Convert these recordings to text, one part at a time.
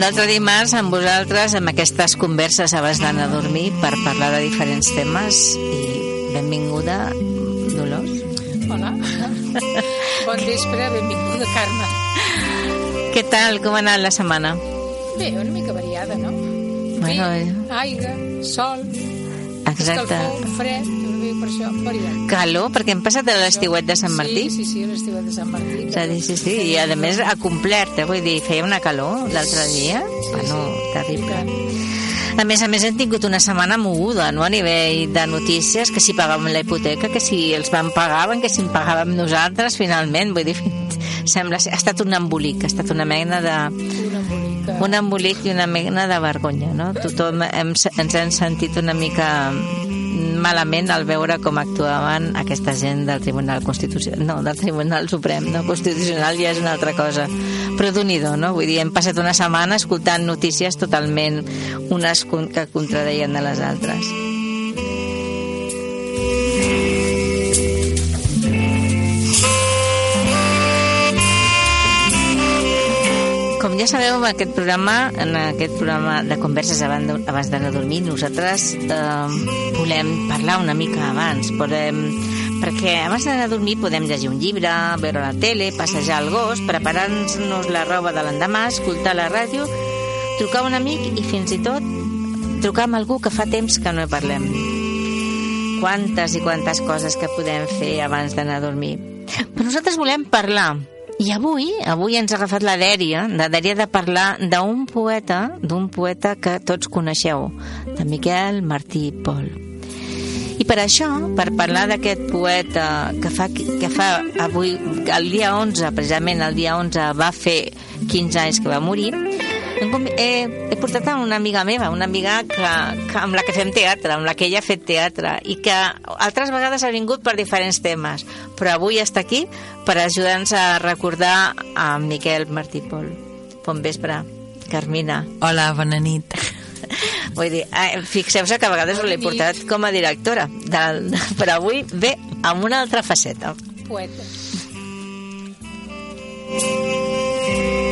Un altre dimarts amb vosaltres, amb aquestes converses abans d'anar a dormir per parlar de diferents temes i benvinguda, Dolors. Hola. bon vespre, benvinguda, Carme. Què tal? Com ha anat la setmana? Bé, una mica variada, no? Bueno, Vent, eh. aigua, sol, Exacte. escalfor, fred, això. Calor, perquè hem passat de l'estiuet de Sant Martí. Sí, sí, sí, l'estiuet de Sant Martí. A dir, sí, sí, i a més ha complert, eh? vull dir, feia una calor l'altre dia, bueno, terrible. A més a més hem tingut una setmana moguda, no?, a nivell de notícies, que si pagàvem la hipoteca, que si els van pagaven, que si en pagàvem nosaltres, finalment, vull dir, sembla ser, ha estat un embolic, ha estat una mena de... Una bonica. Un embolic i una mena de vergonya, no? Tothom hem, ens hem sentit una mica malament al veure com actuaven aquesta gent del Tribunal Constitucional, no, del Tribunal Suprem, no, Constitucional ja és una altra cosa, però d'un no? Vull dir, hem passat una setmana escoltant notícies totalment unes que contradeien de les altres. Ja sabeu, en aquest programa, en aquest programa de converses abans d'anar a dormir, nosaltres eh, volem parlar una mica abans. Podem, perquè abans d'anar a dormir podem llegir un llibre, veure la tele, passejar el gos, preparar-nos la roba de l'endemà, escoltar la ràdio, trucar un amic i fins i tot trucar amb algú que fa temps que no hi parlem. Quantes i quantes coses que podem fer abans d'anar a dormir. Però nosaltres volem parlar i avui, avui ens ha agafat la dèria, la dèria de parlar d'un poeta, d'un poeta que tots coneixeu, de Miquel Martí Pol. I per això, per parlar d'aquest poeta que fa, que fa avui, el dia 11, precisament el dia 11, va fer 15 anys que va morir, he, he portat a una amiga meva, una amiga que, que, amb la que fem teatre, amb la que ella ha fet teatre, i que altres vegades ha vingut per diferents temes, però avui està aquí per ajudar-nos a recordar a Miquel Martí Pol. Bon vespre, Carmina. Hola, bona nit. Vull dir, eh, fixeu-se que a vegades l'he portat com a directora, del, però avui ve amb una altra faceta. Poeta. I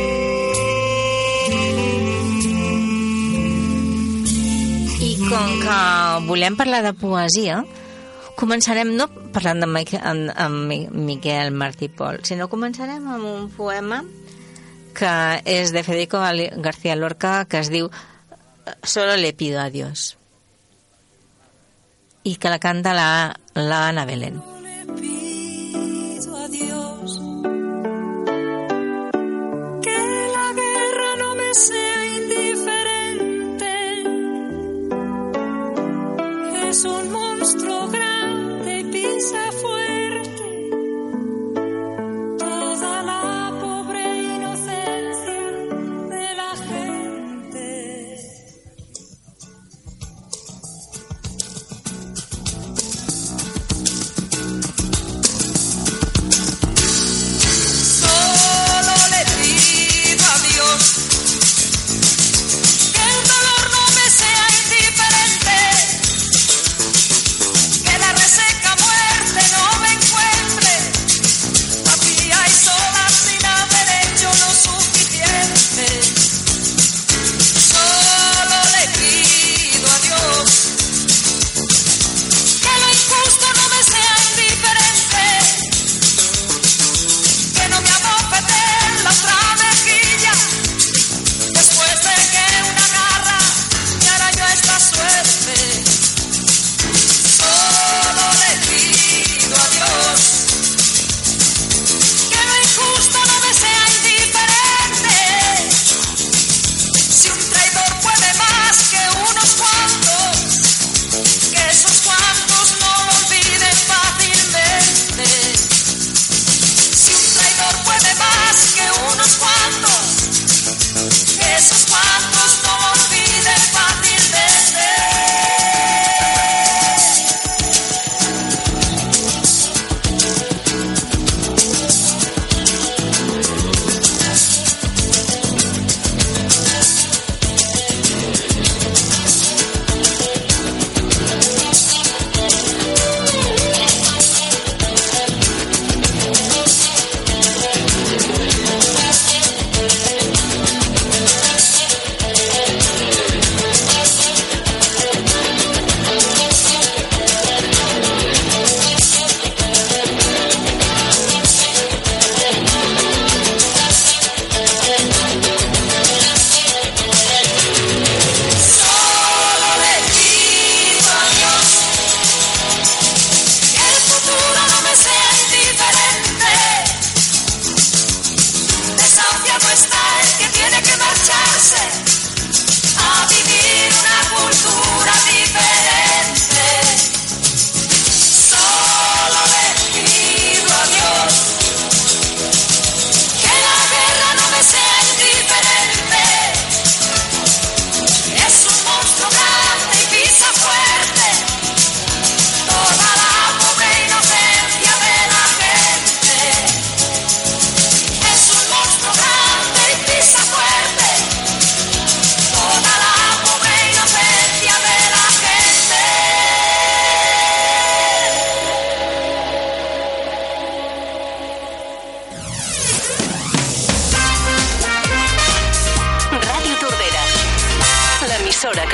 com que volem parlar de poesia, començarem no parlant de Miquel, amb, amb Mi- Miquel Martí Pol, sinó començarem amb un poema que és de Federico García Lorca que es diu Solo le pido a Dios i que la canta la, la Ana Belén.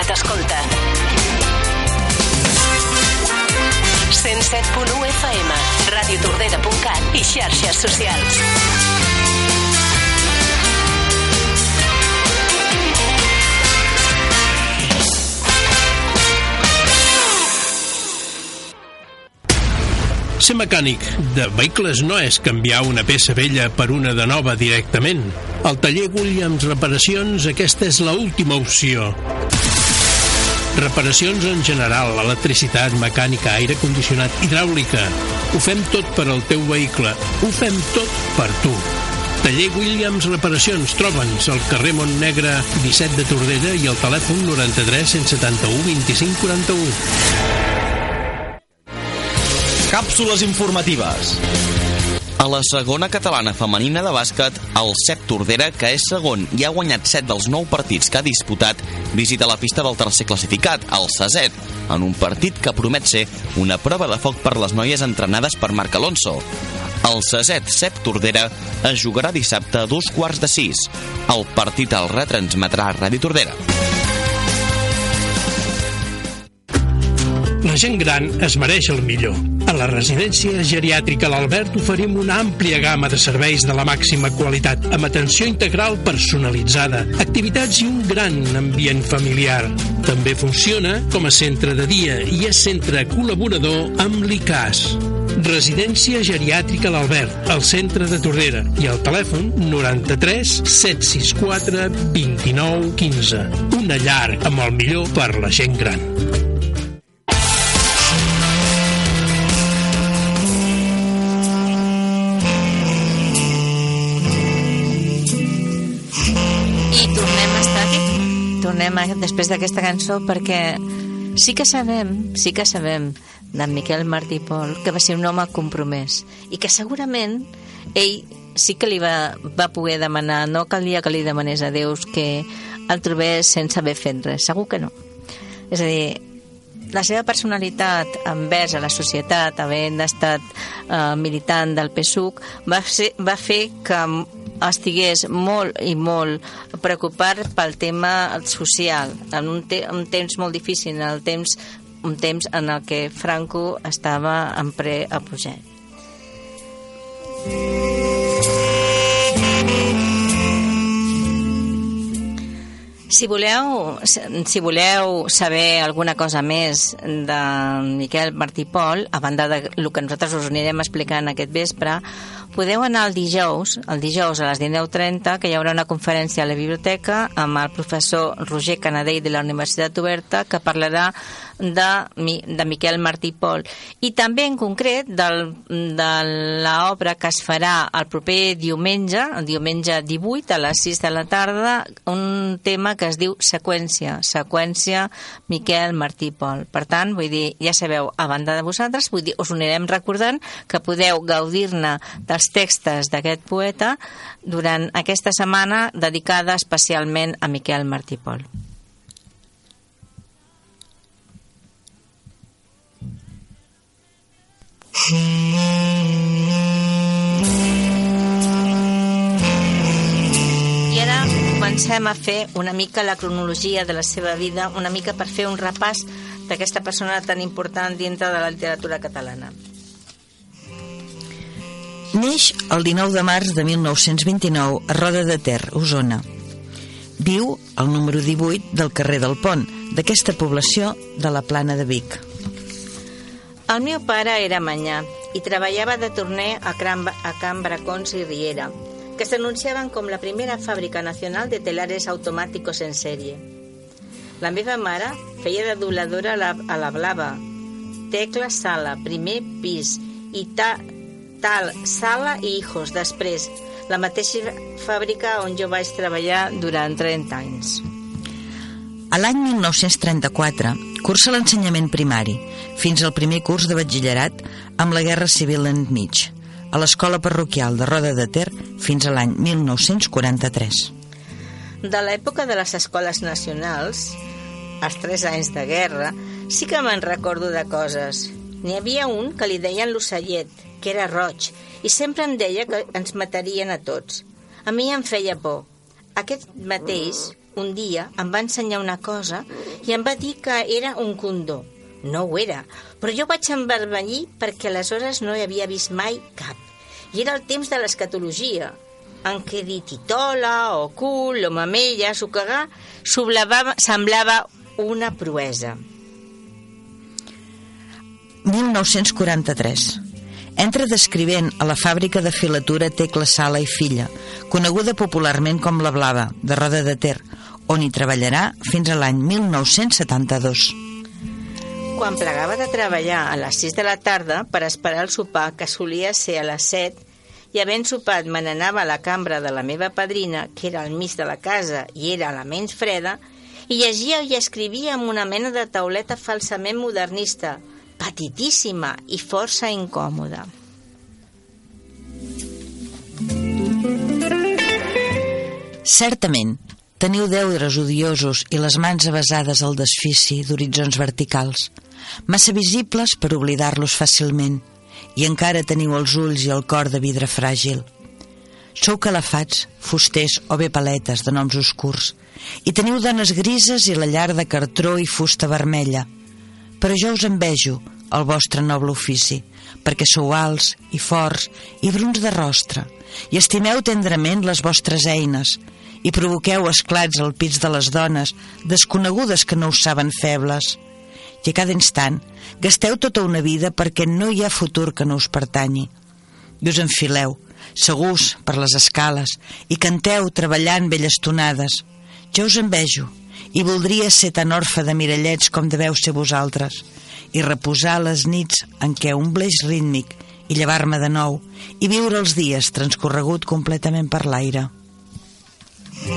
Que t'escolta. 107.1 FM, radiotordera.cat i xarxes socials. Ser mecànic de vehicles no és canviar una peça vella per una de nova directament. Al taller Williams Reparacions aquesta és l'última opció. Reparacions en general, electricitat, mecànica, aire condicionat, hidràulica. Ho fem tot per al teu vehicle. Ho fem tot per tu. Taller Williams Reparacions. Troba'ns al carrer Montnegre 17 de Tordera i al telèfon 93 171 25 41. Càpsules informatives. A la segona catalana femenina de bàsquet, el CEP Tordera, que és segon i ha guanyat 7 dels 9 partits que ha disputat, visita la pista del tercer classificat, el Saset, en un partit que promet ser una prova de foc per les noies entrenades per Marc Alonso. El Saset CEP Tordera es jugarà dissabte a dos quarts de sis. El partit el retransmetrà Ràdio Tordera. La gent gran es mereix el millor. A la residència geriàtrica L'Albert oferim una àmplia gamma de serveis de la màxima qualitat, amb atenció integral personalitzada, activitats i un gran ambient familiar. També funciona com a centre de dia i és centre col·laborador amb l'ICAS. Residència geriàtrica L'Albert, al centre de Tordera i al telèfon 93 764 29 15. Una llar amb el millor per la gent gran. Tornem a, després d'aquesta cançó perquè sí que sabem, sí que sabem d'en Miquel Martí Pol que va ser un home compromès i que segurament ell sí que li va, va poder demanar, no calia que li demanés a Déus que el trobés sense haver fet res, segur que no. És a dir, la seva personalitat envers a la societat, havent estat eh, militant del PSUC, va, ser, va fer que estigués molt i molt preocupat pel tema social, en un, te un temps molt difícil, en el temps, un temps en el que Franco estava en preapogeu. Si voleu, si voleu saber alguna cosa més de Miquel Martí Pol, a banda de el que nosaltres us anirem explicant aquest vespre, podeu anar el dijous, el dijous a les 19.30, que hi haurà una conferència a la biblioteca amb el professor Roger Canadell de la Universitat Oberta, que parlarà de, de Miquel Martí Pol i també en concret del, de l'obra que es farà el proper diumenge, el diumenge 18 a les 6 de la tarda, un tema que es diu seqüència, seqüència Miquel Martí Pol. Per tant, vull dir, ja sabeu, a banda de vosaltres, vull dir, us ho anirem recordant que podeu gaudir-ne dels textos d'aquest poeta durant aquesta setmana dedicada especialment a Miquel Martí Pol. I ara comencem a fer una mica la cronologia de la seva vida, una mica per fer un repàs d'aquesta persona tan important dintre de la literatura catalana. Neix el 19 de març de 1929 a Roda de Ter, Osona. Viu al número 18 del carrer del Pont, d'aquesta població de la Plana de Vic. El meu pare era manyà i treballava de torner a, Can, a Can Bracons i Riera, que s'anunciaven com la primera fàbrica nacional de telares automàticos en sèrie. La meva mare feia de dobladora a la, a la Blava, Tecla Sala, primer pis, i ta, Tal Sala i Hijos, després, la mateixa fàbrica on jo vaig treballar durant 30 anys. A l'any 1934 cursa l'ensenyament primari, fins al primer curs de batxillerat amb la Guerra Civil enmig, a l'escola parroquial de Roda de Ter fins a l'any 1943. De l'època de les escoles nacionals, els tres anys de guerra, sí que me'n recordo de coses. N'hi havia un que li deien l'ocellet, que era roig, i sempre em deia que ens matarien a tots. A mi em feia por. Aquest mateix, un dia, em va ensenyar una cosa i em va dir que era un condó. No ho era, però jo vaig envermellir perquè aleshores no hi havia vist mai cap. I era el temps de l'escatologia, en què dir titola o cul o mamella, sucagar, soblava- semblava una proesa. 1943. Entra d'escrivent a la fàbrica de filatura Tecla Sala i Filla, coneguda popularment com la Blava, de Roda de Ter, on hi treballarà fins a l'any 1972. Quan plegava de treballar a les 6 de la tarda per esperar el sopar, que solia ser a les 7, i havent sopat me n'anava a la cambra de la meva padrina, que era al mig de la casa i era la menys freda, i llegia i escrivia amb una mena de tauleta falsament modernista, petitíssima i força incòmoda. Certament, teniu deures odiosos i les mans avasades al desfici d'horitzons verticals, massa visibles per oblidar-los fàcilment, i encara teniu els ulls i el cor de vidre fràgil. Sou calafats, fusters o bé paletes de noms oscurs, i teniu dones grises i la llar de cartró i fusta vermella. Però jo us envejo, el vostre noble ofici, perquè sou alts i forts i bruns de rostre, i estimeu tendrament les vostres eines, i provoqueu esclats al pits de les dones, desconegudes que no us saben febles. I a cada instant gasteu tota una vida perquè no hi ha futur que no us pertanyi. I us enfileu, segurs per les escales, i canteu treballant belles tonades. Jo us envejo, i voldria ser tan orfe de mirallets com deveu ser vosaltres, i reposar les nits en què un bleix rítmic i llevar-me de nou, i viure els dies transcorregut completament per l'aire. De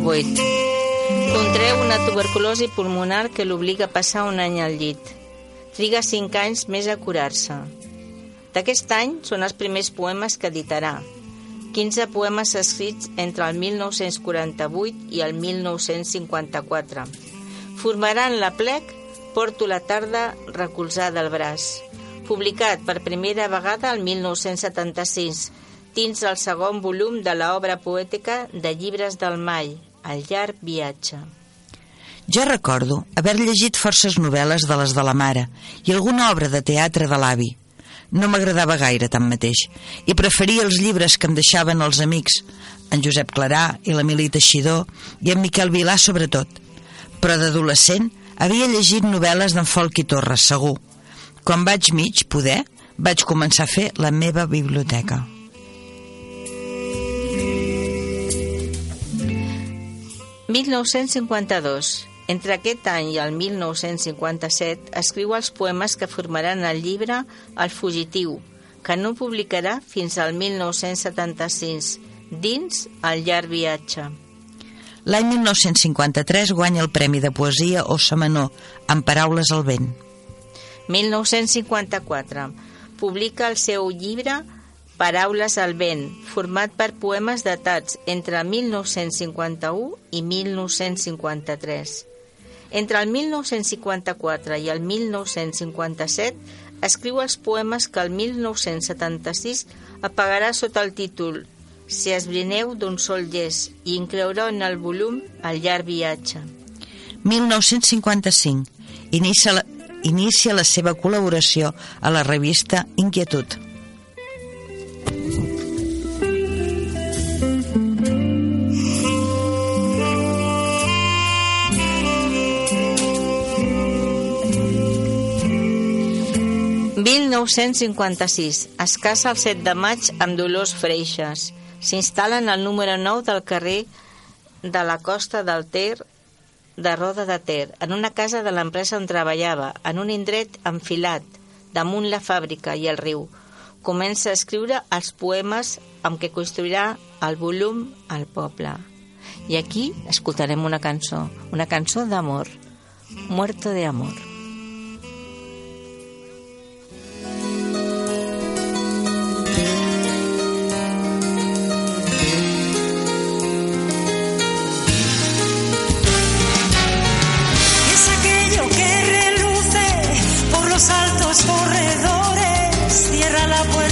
8. Contreu una tuberculosi pulmonar que l'obliga a passar un any al llit. Triga 5 anys més a curar-se. D'aquest any són els primers poemes que editarà. 15 poemes escrits entre el 1948 i el 1954. Formaran la plec Porto la tarda recolzada al braç, publicat per primera vegada el 1976, dins el segon volum de l'obra poètica de llibres del Mai, El llarg viatge. Jo recordo haver llegit forces novel·les de les de la mare i alguna obra de teatre de l'avi. No m'agradava gaire, tanmateix, i preferia els llibres que em deixaven els amics, en Josep Clarà i l'Emili Teixidor i en Miquel Vilà sobretot. Però d'adolescent havia llegit novel·les d'en Folc i Torres, segur. Quan vaig mig poder, vaig començar a fer la meva biblioteca. «1952. Entre aquest any i el 1957 escriu els poemes que formaran el llibre El fugitiu, que no publicarà fins al 1976, dins El llarg viatge. L'any 1953 guanya el Premi de Poesia Ossa Menor, amb paraules al vent. 1954. Publica el seu llibre Paraules al vent, format per poemes datats entre 1951 i 1953. Entre el 1954 i el 1957 escriu els poemes que el 1976 apagarà sota el títol Si esbrineu d'un sol llest i inclourà en el volum El llarg viatge. 1955. Inicia la, inicia la seva col·laboració a la revista Inquietud. – 1956. Es casa el 7 de maig amb Dolors Freixas. S'instal·len al número 9 del carrer de la costa del Ter de Roda de Ter, en una casa de l'empresa on treballava, en un indret enfilat, damunt la fàbrica i el riu. Comença a escriure els poemes amb què construirà el volum al poble. I aquí escoltarem una cançó, una cançó d'amor, Muerto de amor. los corredores, cierra la puerta.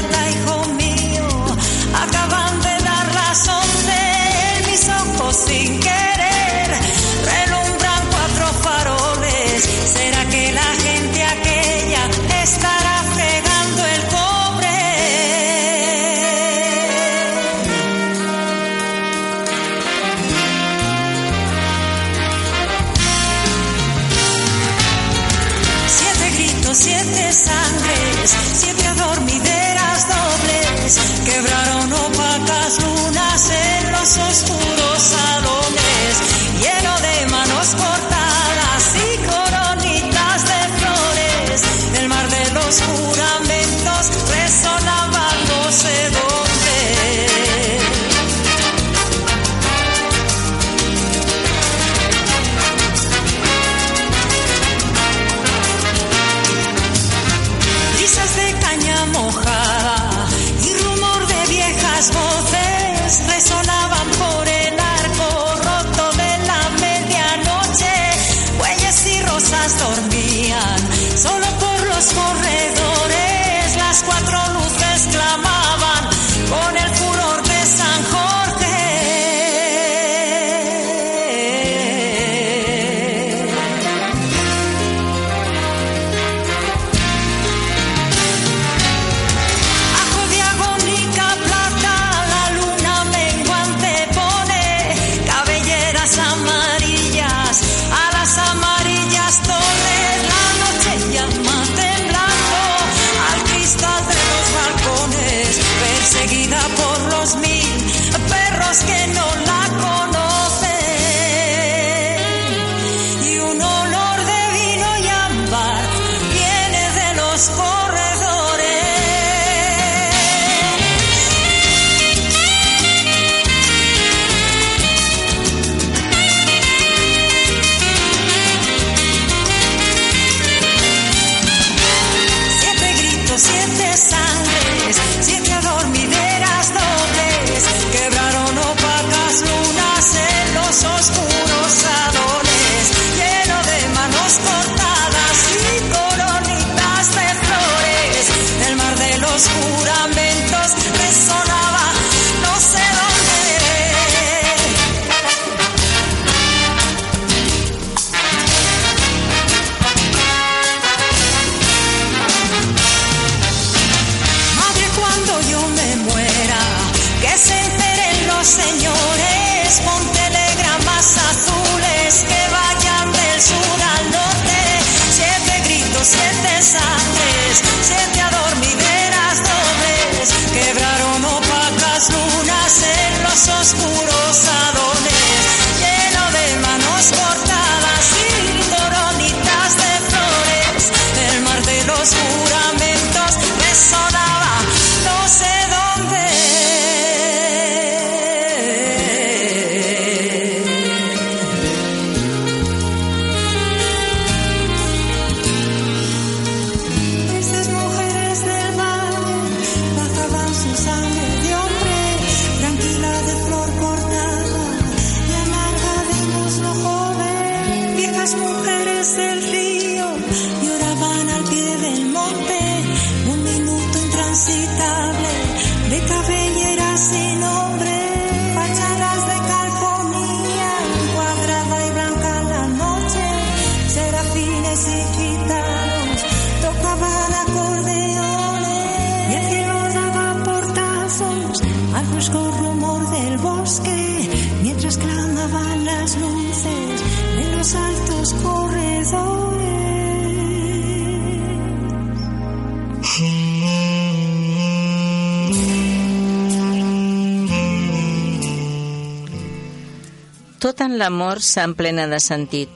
Tot en l'amor s'emplena de sentit.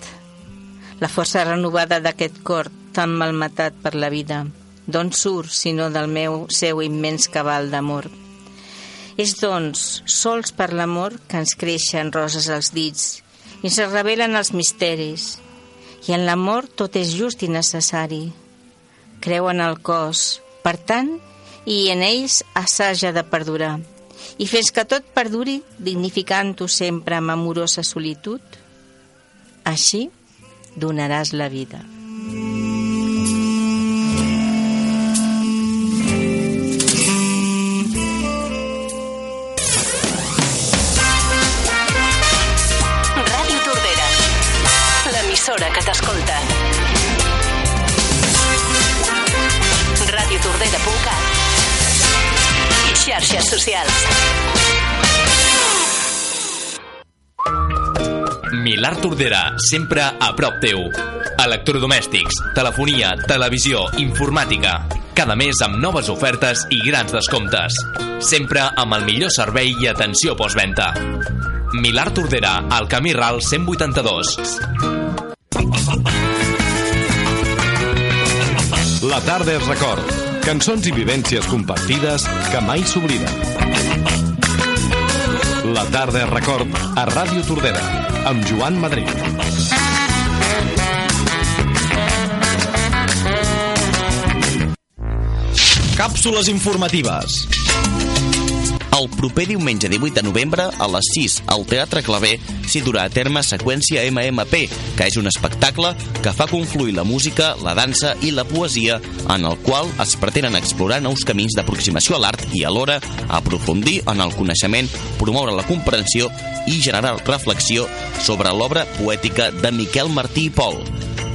La força renovada d'aquest cor tan malmetat per la vida, d'on surt, sinó del meu seu immens cabal d'amor? És, doncs, sols per l'amor que ens creixen roses als dits i ens revelen els misteris. I en l'amor tot és just i necessari. Creu en el cos, per tant, i en ells assaja de perdurar. I fins que tot perduri, dignificant-ho sempre amb amorosa solitud, així donaràs la vida. Xarxes socials. Milar Tordera, sempre a prop teu. Electrodomèstics, telefonia, televisió, informàtica. Cada mes amb noves ofertes i grans descomptes. Sempre amb el millor servei i atenció postventa. Milar Tordera, al camí Ral 182. La tarda és record. Cançons i vivències compartides que mai s'obliden. La tarda record a Ràdio Tordera amb Joan Madrid. Càpsules informatives. El proper diumenge 18 de novembre, a les 6, al Teatre Clavé, s'hi durà a terme Seqüència MMP, que és un espectacle que fa confluir la música, la dansa i la poesia, en el qual es pretenen explorar nous camins d'aproximació a l'art i alhora aprofundir en el coneixement, promoure la comprensió i generar reflexió sobre l'obra poètica de Miquel Martí i Pol.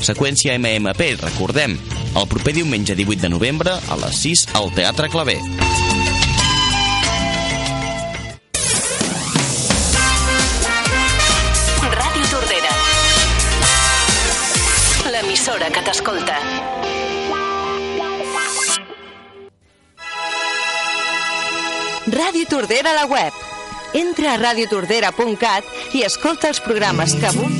Seqüència MMP, recordem, el proper diumenge 18 de novembre, a les 6, al Teatre Clavé. L'emissora que t'escolta. Ràdio Tordera a la web. Entra a radiotordera.cat i escolta els programes que avui...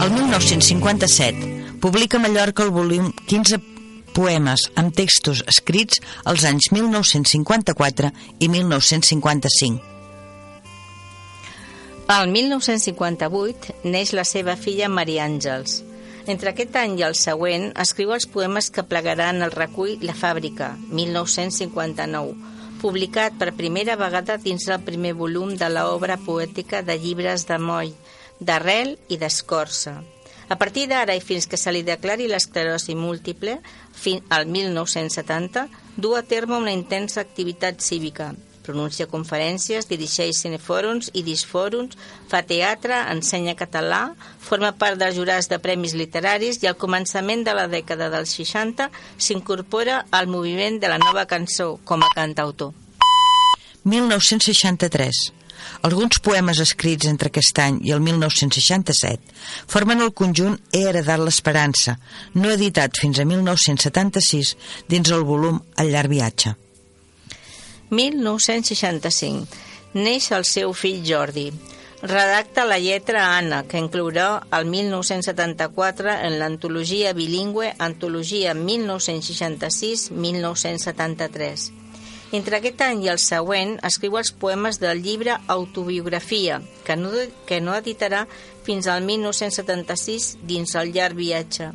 El 1957 publica a Mallorca el volum 15 poemes amb textos escrits als anys 1954 i 1955. Al 1958 neix la seva filla Maria Àngels. Entre aquest any i el següent escriu els poemes que plegaran el recull La fàbrica, 1959, publicat per primera vegada dins del primer volum de l'obra poètica de llibres de moll, d'arrel i d'escorça. A partir d'ara i fins que se li declari l'esclerosi múltiple, fin al 1970, du a terme una intensa activitat cívica. Pronuncia conferències, dirigeix cinefòrums i disfòrums, fa teatre, ensenya català, forma part dels jurats de premis literaris i al començament de la dècada dels 60 s'incorpora al moviment de la nova cançó com a cantautor. 1963. Alguns poemes escrits entre aquest any i el 1967 formen el conjunt He heredat l'esperança, no editat fins a 1976 dins el volum El llarg viatge. 1965. Neix el seu fill Jordi. Redacta la lletra Anna, que inclourà el 1974 en l'antologia bilingüe Antologia 1966-1973. Entre aquest any i el següent escriu els poemes del llibre Autobiografia, que no, que no editarà fins al 1976 dins el llarg viatge.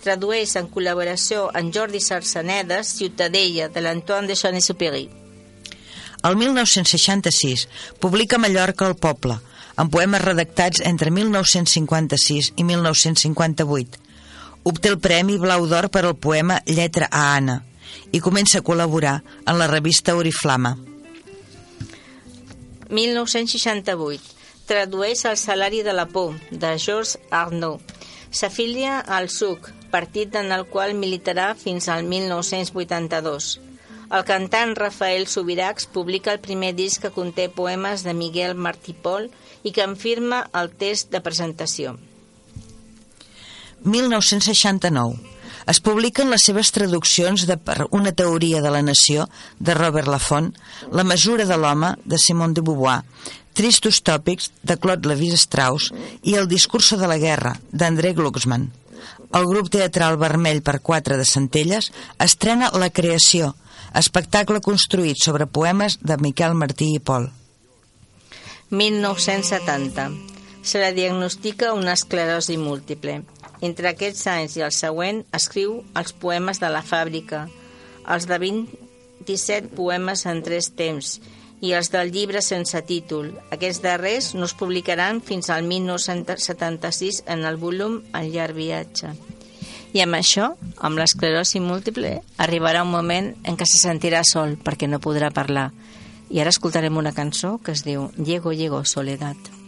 Tradueix en col·laboració amb Jordi Sarsaneda Ciutadella, de l'Antoine de Saint-Exupéry. El 1966 publica Mallorca el poble, amb poemes redactats entre 1956 i 1958. Obté el Premi Blau d'Or per al poema Lletra a Anna i comença a col·laborar en la revista Oriflama. 1968. Tradueix El salari de la por, de Georges Arnaud. S'afilia al SUC, partit en el qual militarà fins al 1982. El cantant Rafael Subiracs publica el primer disc que conté poemes de Miguel Martí Pol i que enfirma el test de presentació. 1969. Es publiquen les seves traduccions de per una teoria de la nació de Robert Laffont, La mesura de l'home de Simone de Beauvoir, Tristos tòpics de Claude Lévi-Strauss i El discurso de la guerra d'André Glucksmann. El grup teatral Vermell per quatre de Centelles estrena La creació, espectacle construït sobre poemes de Miquel Martí i Pol. 1970. Se la diagnostica una esclerosi múltiple. Entre aquests anys i el següent escriu els poemes de la fàbrica, els de 27 poemes en tres temps i els del llibre sense títol. Aquests darrers no es publicaran fins al 1976 en el volum El llarg viatge. I amb això, amb l'esclerosi múltiple, arribarà un moment en què se sentirà sol perquè no podrà parlar. I ara escoltarem una cançó que es diu Llego, llego, soledad.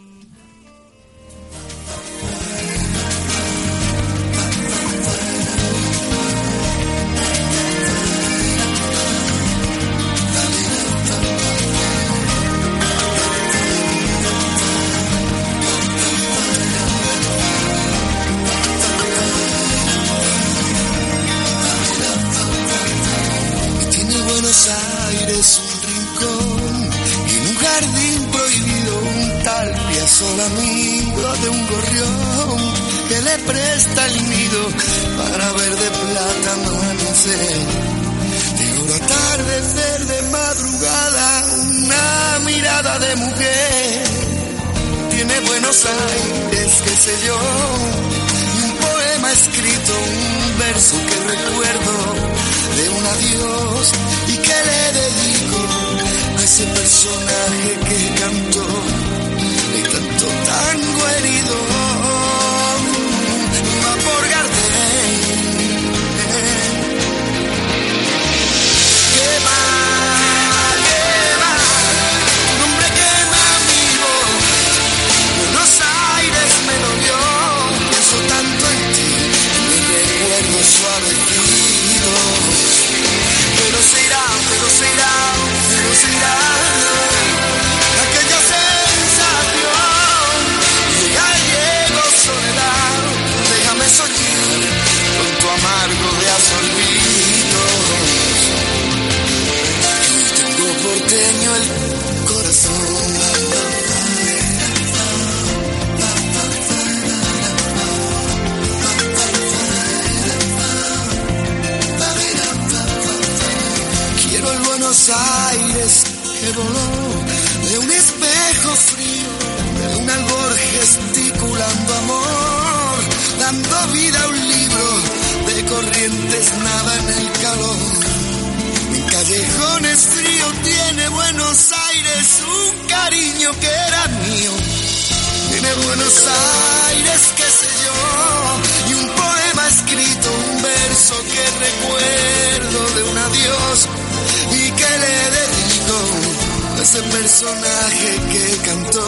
Ese personaje que cantó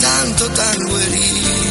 tanto tango herido.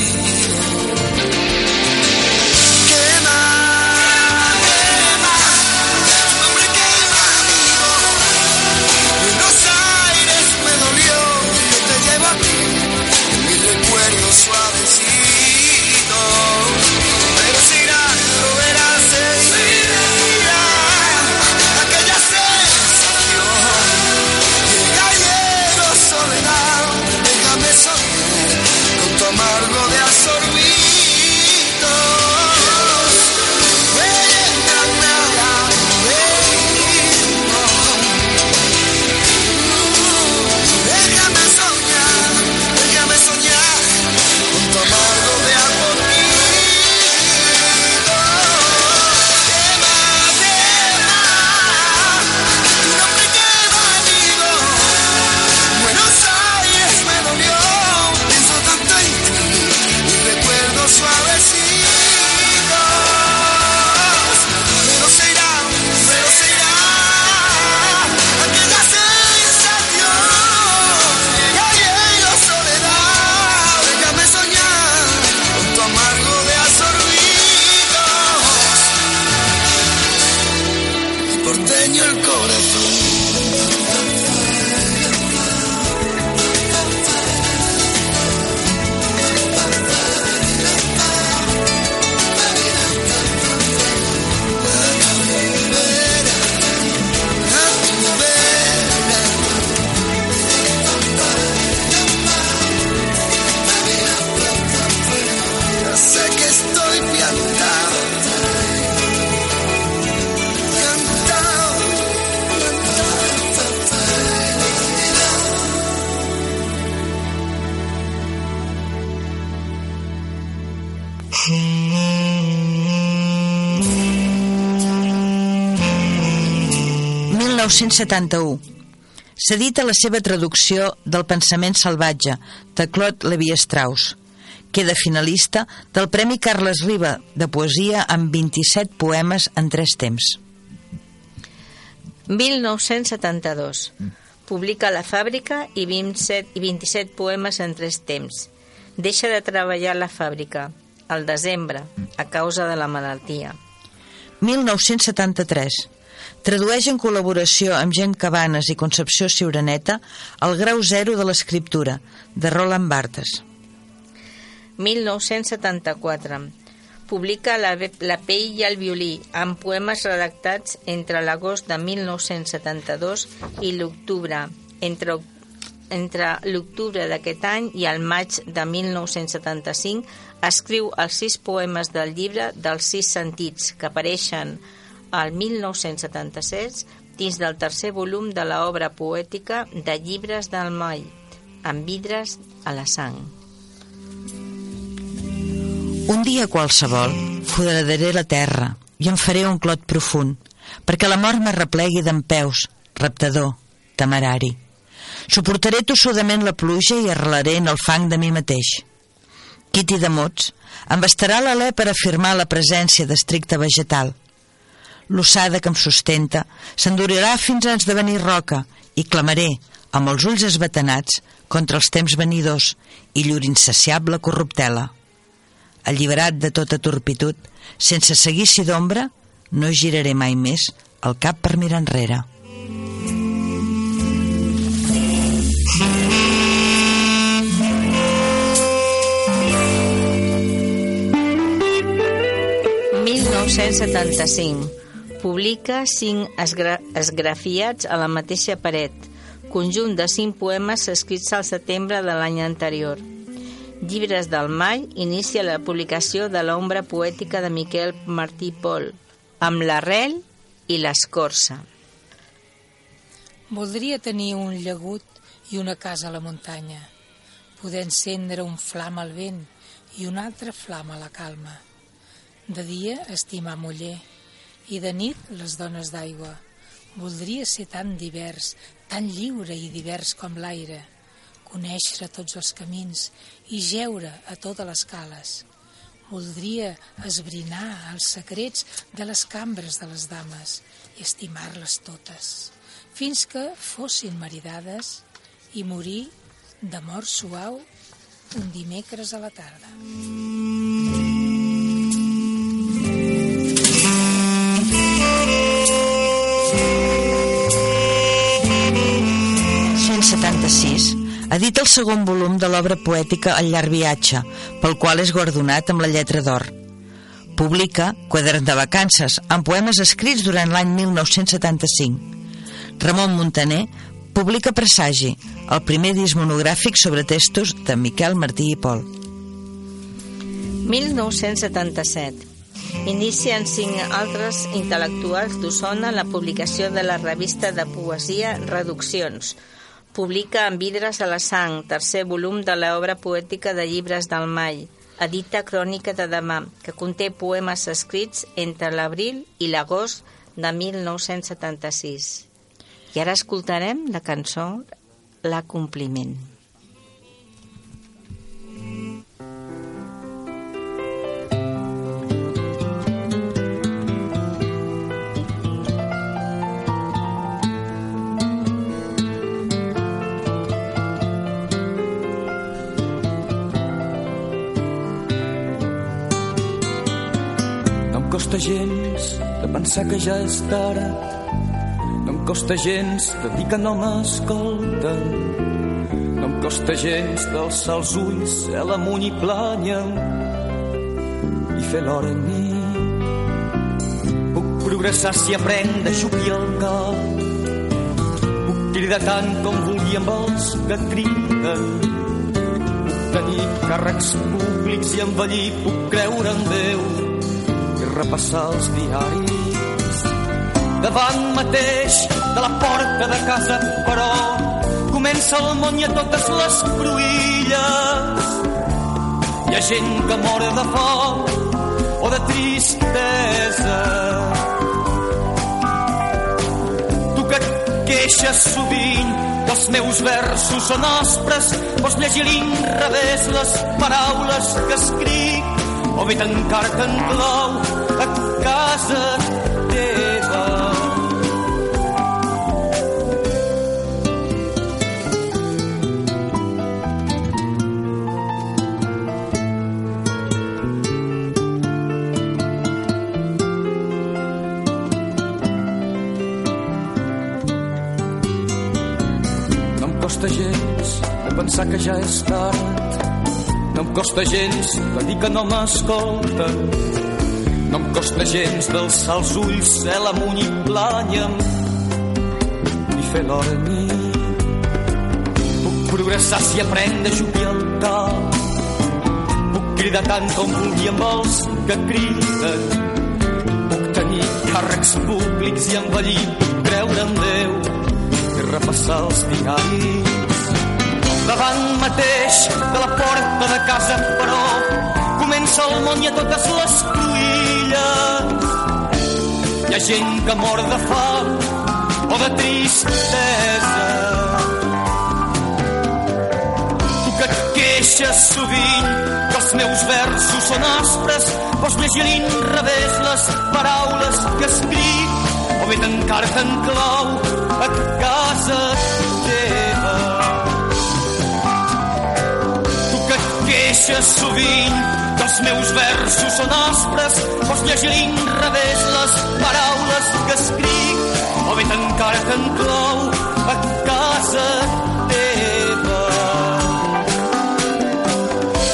1971. S'edita la seva traducció del Pensament salvatge, de Claude Lévi-Strauss. Queda finalista del Premi Carles Riba de Poesia amb 27 poemes en tres temps. 1972. Publica La fàbrica i 27, i 27 poemes en tres temps. Deixa de treballar a la fàbrica, al desembre, a causa de la malaltia. 1973. Tradueix en col·laboració amb Gent Cabanes i Concepció Ciuraneta El grau zero de l'escriptura, de Roland Barthes. 1974. Publica la, la pell i el violí, amb poemes redactats entre l'agost de 1972 i l'octubre, entre, entre l'octubre d'aquest any i el maig de 1975, escriu els sis poemes del llibre dels sis sentits, que apareixen al 1977 dins del tercer volum de l'obra poètica de llibres del Mai, amb vidres a la sang. Un dia qualsevol foradaré la terra i em faré un clot profund, perquè la mort m'arreplegui d'en peus, reptador, temerari. Suportaré tossudament la pluja i arrelaré en el fang de mi mateix. Quiti de mots, em bastarà l'alè per afirmar la presència d'estricte vegetal. L'ossada que em sustenta s'endurirà fins a esdevenir roca i clamaré, amb els ulls esbatanats, contra els temps venidors i llur insaciable corruptela. Alliberat de tota torpitud, sense seguici d'ombra, no giraré mai més el cap per mirar enrere. ...1975. Publica cinc esgra esgrafiats a la mateixa paret, conjunt de cinc poemes escrits al setembre de l'any anterior. Llibres del Mai inicia la publicació de l'ombra poètica de Miquel Martí Pol, amb l'arrel i l'escorça. Voldria tenir un llagut i una casa a la muntanya, poder encendre un flam al vent i un altre flam a la calma. De dia estimar muller i de nit les dones d'aigua. Voldria ser tan divers, tan lliure i divers com l'aire, conèixer tots els camins i geure a totes les cales. Voldria esbrinar els secrets de les cambres de les dames i estimar-les totes, fins que fossin maridades i morir de mort suau un dimecres a la tarda. 1976 edita el segon volum de l'obra poètica El llarg viatge, pel qual és guardonat amb la lletra d'or. Publica Quadern de vacances, amb poemes escrits durant l'any 1975. Ramon Montaner publica Presagi, el primer disc monogràfic sobre textos de Miquel Martí i Pol. 1977. Inicien cinc altres intel·lectuals d'Osona la publicació de la revista de poesia Reduccions. Publica en vidres a la sang, tercer volum de l'obra poètica de llibres del Mai. Edita Crònica de demà, que conté poemes escrits entre l'abril i l'agost de 1976. I ara escoltarem la cançó L'acompliment. No costa gens de pensar que ja és tard. No em costa gens de dir que no m'escolten. No em costa gens d'alçar els ulls cel amunt i planya i fer l'hora en mi. Puc progressar si aprenc de xupir el cap. Puc cridar tant com vulgui amb els que criden. Puc tenir càrrecs públics i envellir. Puc creure en Déu repassar els diaris. Davant mateix de la porta de casa, però comença el món i a totes les cruïlles. Hi ha gent que mor de fort o de tristesa. Tu que et queixes sovint els meus versos són aspres, vols llegir l'inrevés les paraules que escric? O bé tancar-te en clau casa teva. No em costa gens de pensar que ja és tard. No em costa gens de dir que no m'escolten. No em costa gens d'alçar els ulls cel amunt i planya'm i fer l'hora a mi. Puc progressar si aprenc de jovialtar. Puc cridar tant com vulgui amb els que criden. Puc tenir càrrecs públics i envellir, creure en Déu i repassar els diaris. Davant mateix de la porta de casa, però, comença el món i a totes les cruïlles. Hi ha gent que mor de fam o de tristesa. Tu que et queixes sovint que els meus versos són aspres, vols llegir a l'inrevés les paraules que escric o bé tancar-te en clau a casa teva. Tu que et queixes sovint els meus versos són aspres, vols llegir l'inrevés les paraules que escric o bé tancar-te en clau a casa teva.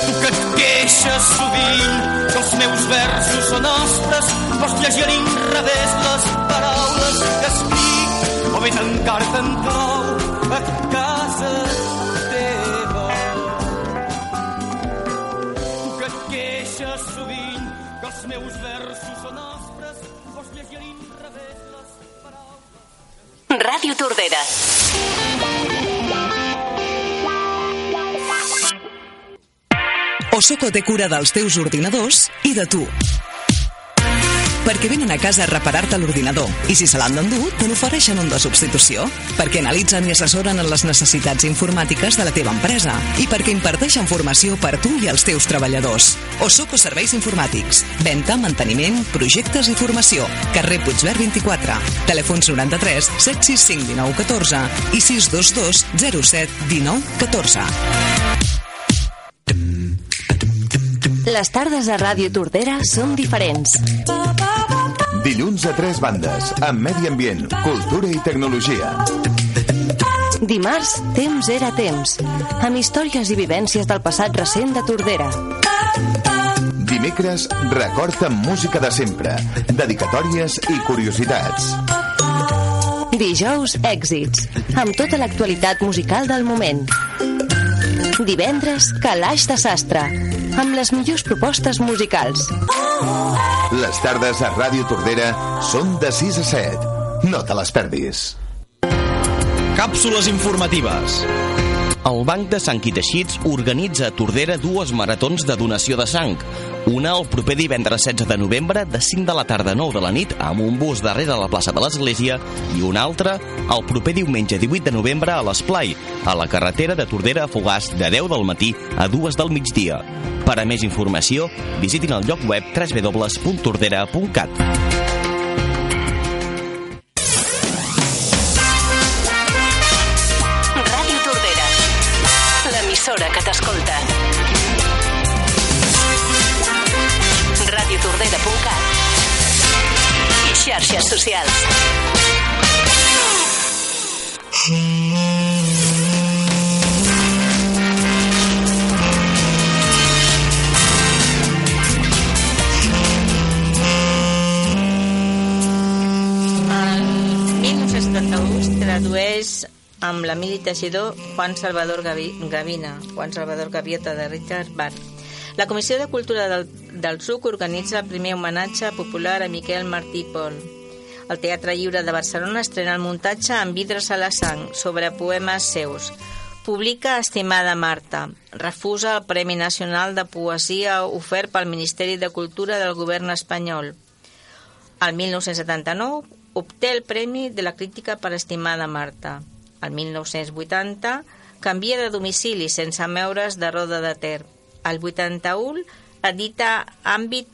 Tu que et queixes sovint que els meus versos són aspres, vols llegir l'inrevés les paraules que escric o bé tancar-te en clau a Tordera. Osoco té cura dels teus ordinadors i de tu. Perquè venen a casa a reparar-te l'ordinador i si se l'han d'endur, te n'ofereixen un de substitució. Perquè analitzen i assessoren en les necessitats informàtiques de la teva empresa i perquè imparteixen formació per tu i els teus treballadors. Osoco Serveis Informàtics. Venta, manteniment, projectes i formació. Carrer Puigverd 24. Telèfons 93 765 19 14 i 622 07 19 14. Les tardes a Ràdio Tordera són diferents. Dilluns a tres bandes, amb medi ambient, cultura i tecnologia. Dimarts, temps era temps, amb històries i vivències del passat recent de Tordera. Dimecres, record amb música de sempre, dedicatòries i curiositats. Dijous, èxits, amb tota l'actualitat musical del moment. Divendres, Calaix de Sastre, amb les millors propostes musicals. Les tardes a Ràdio Tordera són de 6 a 7. No te les perdis. Càpsules informatives. El Banc de Sang i Teixits organitza a Tordera dues maratons de donació de sang. Una el proper divendres 16 de novembre de 5 de la tarda a 9 de la nit amb un bus darrere la plaça de l'Església i una altra el proper diumenge 18 de novembre a l'Esplai, a la carretera de Tordera a Fogàs de 10 del matí a 2 del migdia. Per a més informació, visitin el lloc web www.tordera.cat. L'emissora que t'escolta. radiotordera.cat i xarxes socials. El amb l'Emili Teixidor Juan Salvador Gavi, Gavina, Juan Salvador Gaviota de Richard Bach. La Comissió de Cultura del, del SUC organitza el primer homenatge popular a Miquel Martí Pol. El Teatre Lliure de Barcelona estrena el muntatge amb vidres a la sang sobre poemes seus. Publica Estimada Marta. Refusa el Premi Nacional de Poesia ofert pel Ministeri de Cultura del govern espanyol. El 1979 obté el Premi de la Crítica per Estimada Marta. El 1980 canvia de domicili sense meure's de Roda de Ter. El 81 edita Àmbit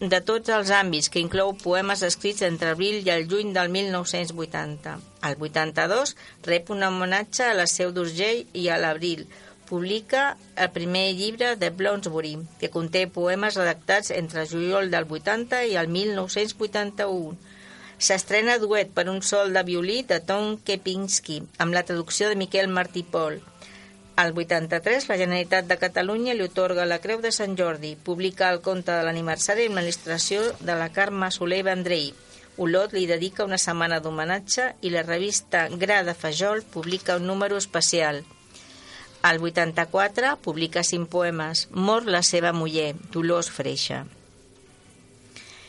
de tots els àmbits, que inclou poemes escrits entre abril i el juny del 1980. Al 82 rep un homenatge a la Seu d'Urgell i a l'abril. Publica el primer llibre de Bloomsbury, que conté poemes redactats entre juliol del 80 i el 1981. S'estrena duet per un sol de violí de Tom Kepinski, amb la traducció de Miquel Martí Pol. Al 83, la Generalitat de Catalunya li otorga la Creu de Sant Jordi, publica el conte de l'aniversari amb l'il·lustració de la Carme Soler Vendrell. Olot li dedica una setmana d'homenatge i la revista Gra de Fajol publica un número especial. Al 84 publica cinc poemes, Mor la seva muller, Dolors Freixa.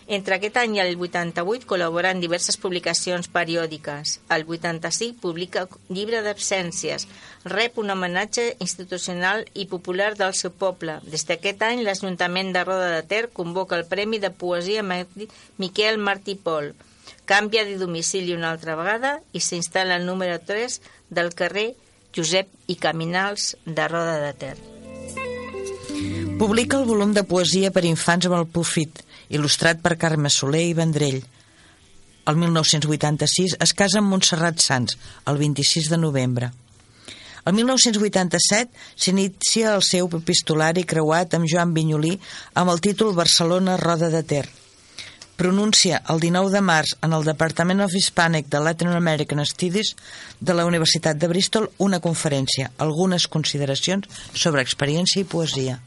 Entre aquest any i el 88 col·labora en diverses publicacions periòdiques. El 85 publica llibre d'absències, rep un homenatge institucional i popular del seu poble. Des d'aquest any, l'Ajuntament de Roda de Ter convoca el Premi de Poesia Miquel Martí Pol. Canvia de domicili una altra vegada i s'instal·la al número 3 del carrer Josep i Caminals de Roda de Ter. Publica el volum de poesia per infants amb el Pufit, il·lustrat per Carme Soler i Vendrell. El 1986 es casa amb Montserrat Sans, el 26 de novembre. El 1987 s'inicia el seu epistolari creuat amb Joan Vinyolí amb el títol Barcelona Roda de Ter. Pronuncia el 19 de març en el Departament of Hispanic de Latin American Studies de la Universitat de Bristol una conferència, algunes consideracions sobre experiència i poesia.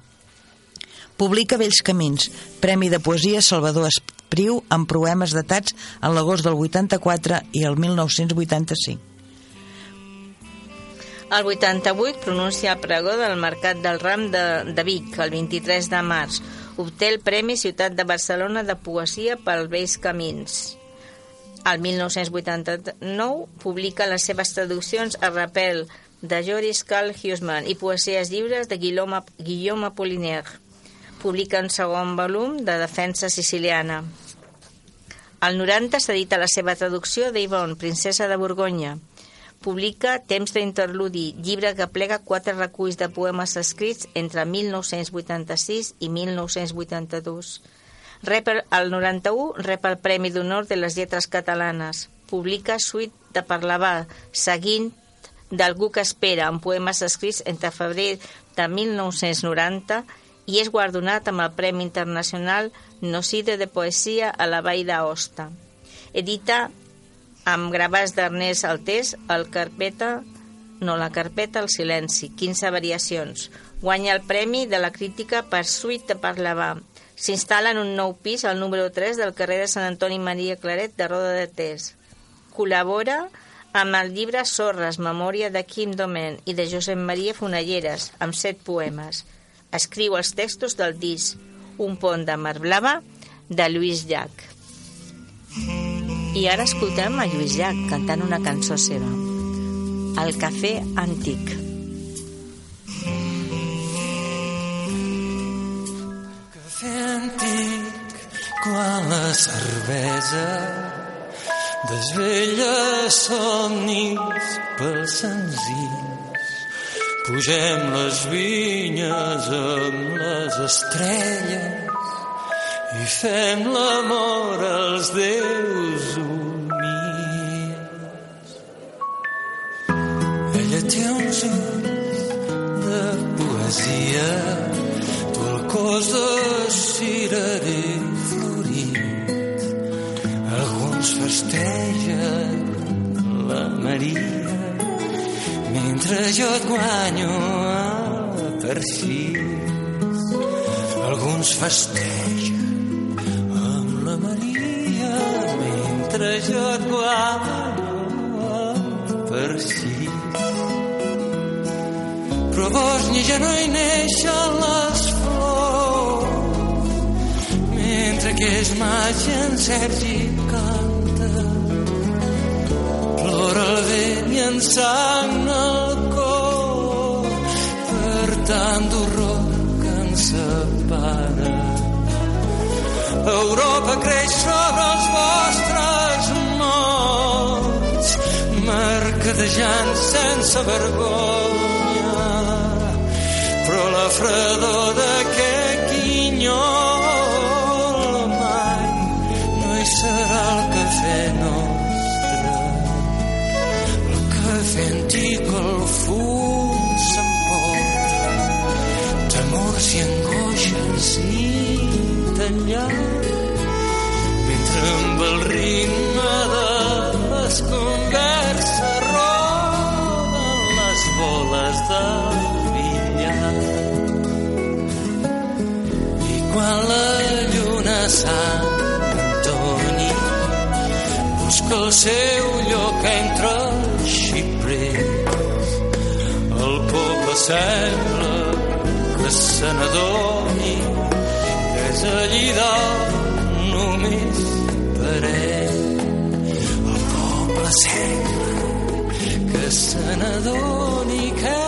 Publica Vells Camins, Premi de Poesia Salvador Espriu amb poemes datats en l'agost del 84 i el 1985. El 88 pronuncia el pregó del Mercat del Ram de, de Vic, el 23 de març. Obté el Premi Ciutat de Barcelona de Poesia pel Vells Camins. El 1989 publica les seves traduccions a Rapel de Joris Carl Huseman i poesies lliures de Guillaume, Guillaume Apollinaire publica un segon volum de Defensa Siciliana. Al 90 s'edita la seva traducció d'Yvonne, princesa de Borgonya. Publica Temps d'interludi, llibre que plega quatre reculls de poemes escrits entre 1986 i 1982. Rep el 91 rep el Premi d'Honor de les Lletres Catalanes. Publica Suite de Parlavà, seguint d'Algú que espera, amb poemes escrits entre febrer de 1990 i és guardonat amb el Premi Internacional Nocide de Poesia a la Vall d'Aosta. Edita amb gravats d'Ernest Altés el carpeta no, la carpeta El silenci, 15 variacions. Guanya el Premi de la Crítica per Suite de Parlavà. S'instal·la en un nou pis al número 3 del carrer de Sant Antoni Maria Claret de Roda de Tés. Col·labora amb el llibre Sorres, memòria de Quim Domen i de Josep Maria Fonalleres, amb set poemes escriu els textos del disc Un pont de mar blava de Lluís Llach. I ara escoltem a Lluís Llach cantant una cançó seva, El cafè antic. Cafè antic, quan la cervesa desvella somnis pels senzills Pugem les vinyes amb les estrelles i fem l'amor als déus humils. Ella té uns ulls de poesia, tu el cos de cirerer florit. Alguns festegen la Maria mentre jo et guanyo per si alguns festegen amb la Maria. Mentre jo et guanyo per si però a Bòsnia ja no hi neixen les flors. Mentre que és maig en Sergi plora el cor tant d'horror que ens separa. Europa creix sobre els vostres morts, mercadejant sense vergonya. Però la fredor d'aquest quinyol temors i angoixes nit enllà, mentre amb el ritme de les converses roden les boles del billar. I quan la lluna Sant Antoni busca el seu lloc entre els xiprers, el poble sembla que se n'adoni que és allí dalt només per ell. El poble sembla que se n'adoni que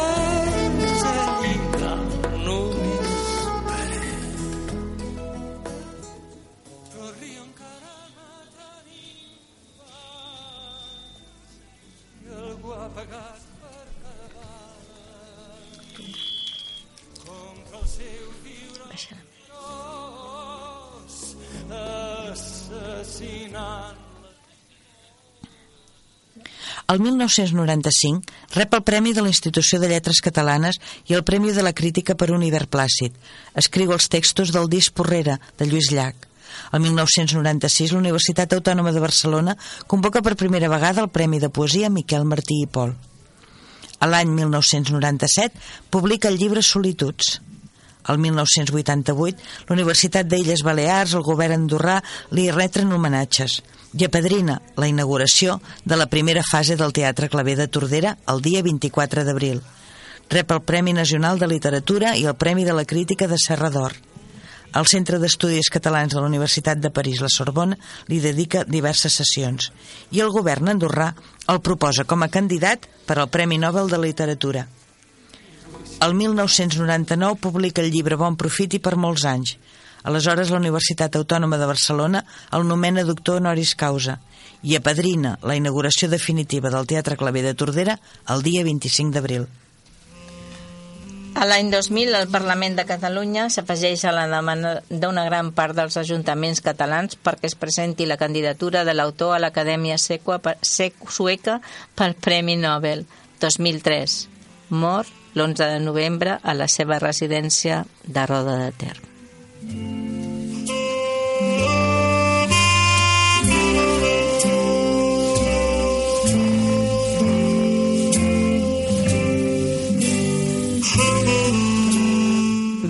El 1995 rep el Premi de la Institució de Lletres Catalanes i el Premi de la Crítica per un hivern plàcid. Escriu els textos del disc Porrera, de Lluís Llach. El 1996 la Universitat Autònoma de Barcelona convoca per primera vegada el Premi de Poesia Miquel Martí i Pol. A l'any 1997 publica el llibre Solituds. El 1988, la Universitat d'Illes Balears, el govern andorrà, li retren homenatges i apadrina la inauguració de la primera fase del Teatre Claver de Tordera el dia 24 d'abril. Rep el Premi Nacional de Literatura i el Premi de la Crítica de Serra d'Or. El Centre d'Estudis Catalans de la Universitat de París, la Sorbona, li dedica diverses sessions i el govern andorrà el proposa com a candidat per al Premi Nobel de Literatura. El 1999 publica el llibre Bon Profit i per molts anys. Aleshores, la Universitat Autònoma de Barcelona el nomena doctor honoris causa i apadrina la inauguració definitiva del Teatre Claver de Tordera el dia 25 d'abril. A l'any 2000, el Parlament de Catalunya s'afegeix a la demanda d'una gran part dels ajuntaments catalans perquè es presenti la candidatura de l'autor a l'Acadèmia Sueca pel Premi Nobel 2003. Mor l'11 de novembre a la seva residència de Roda de Ter.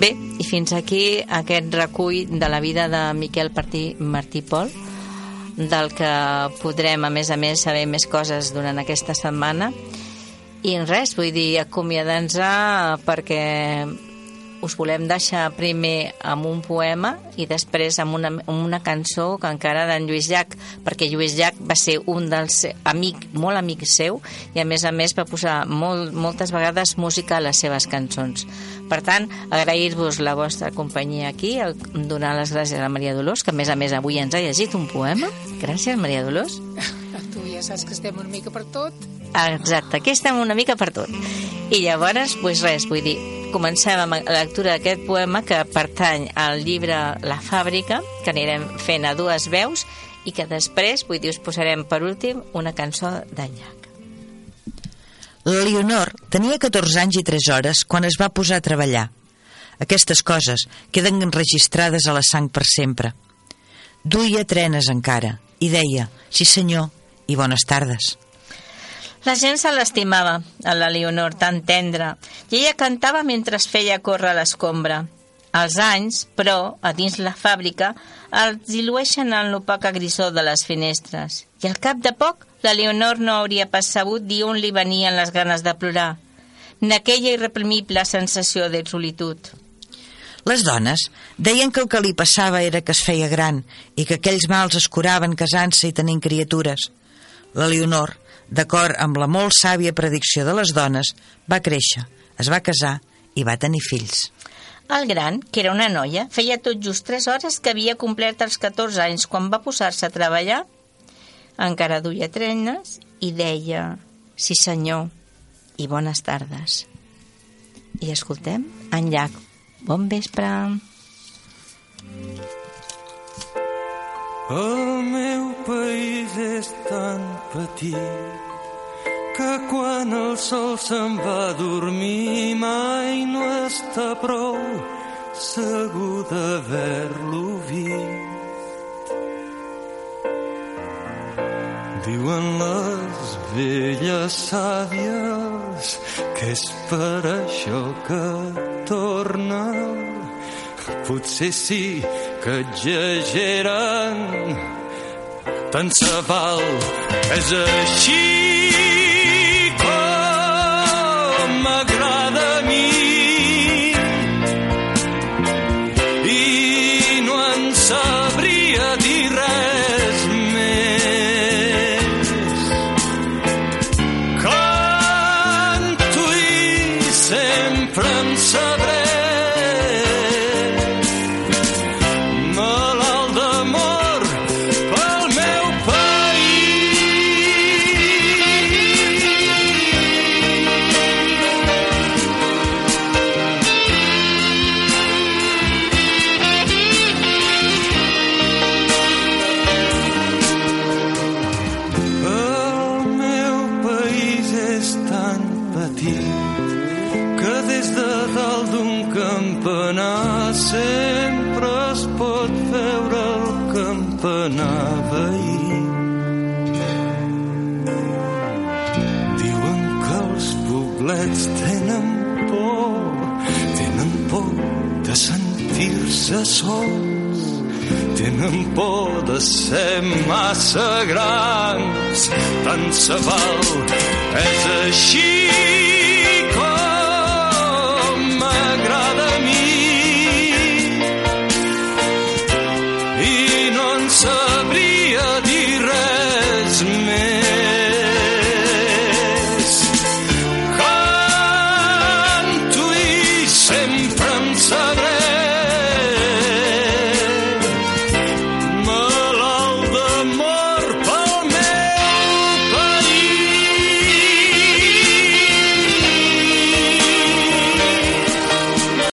Bé, i fins aquí aquest recull de la vida de Miquel Martí, Martí Pol, del que podrem, a més a més, saber més coses durant aquesta setmana. I res, vull dir, acomiadant-nos perquè us volem deixar primer amb un poema i després amb una, amb una cançó que encara d'en Lluís Llach, perquè Lluís Llach va ser un dels amic, molt amic seu i a més a més va posar molt, moltes vegades música a les seves cançons. Per tant, agrair-vos la vostra companyia aquí, donar les gràcies a la Maria Dolors, que a més a més avui ens ha llegit un poema. Gràcies, Maria Dolors. Tu ja saps que estem una mica per tot. Exacte, aquí estem una mica per tot. I llavors, doncs res, vull dir, comencem amb la lectura d'aquest poema que pertany al llibre La fàbrica, que anirem fent a dues veus i que després, vull dir, us posarem per últim una cançó d'en Llach. La Leonor tenia 14 anys i 3 hores quan es va posar a treballar. Aquestes coses queden enregistrades a la sang per sempre. Duia trenes encara i deia, sí senyor, i bones tardes. La gent se l'estimava, a la Leonor, tan tendra, i ella cantava mentre es feia córrer l'escombra. Els anys, però, a dins la fàbrica, els dilueixen en l'opaca grisó de les finestres. I al cap de poc, la Leonor no hauria pas sabut dir on li venien les ganes de plorar, n'aquella irreprimible sensació de solitud. Les dones deien que el que li passava era que es feia gran i que aquells mals es curaven casant-se i tenint criatures. La Leonor, d'acord amb la molt sàvia predicció de les dones, va créixer, es va casar i va tenir fills. El gran, que era una noia, feia tot just 3 hores que havia complert els 14 anys quan va posar-se a treballar. Encara duia trenes i deia «Sí, senyor, i bones tardes». I escoltem en Llac. Bon vespre. El meu país és tan petit que quan el sol se'n va a dormir mai no està prou segur d'haver-lo vist. Diuen les velles sàvies que és per això que torna. Potser sí que exageren, tant se val, és així com sols, tenen por de ser massa grans, tant se val, és així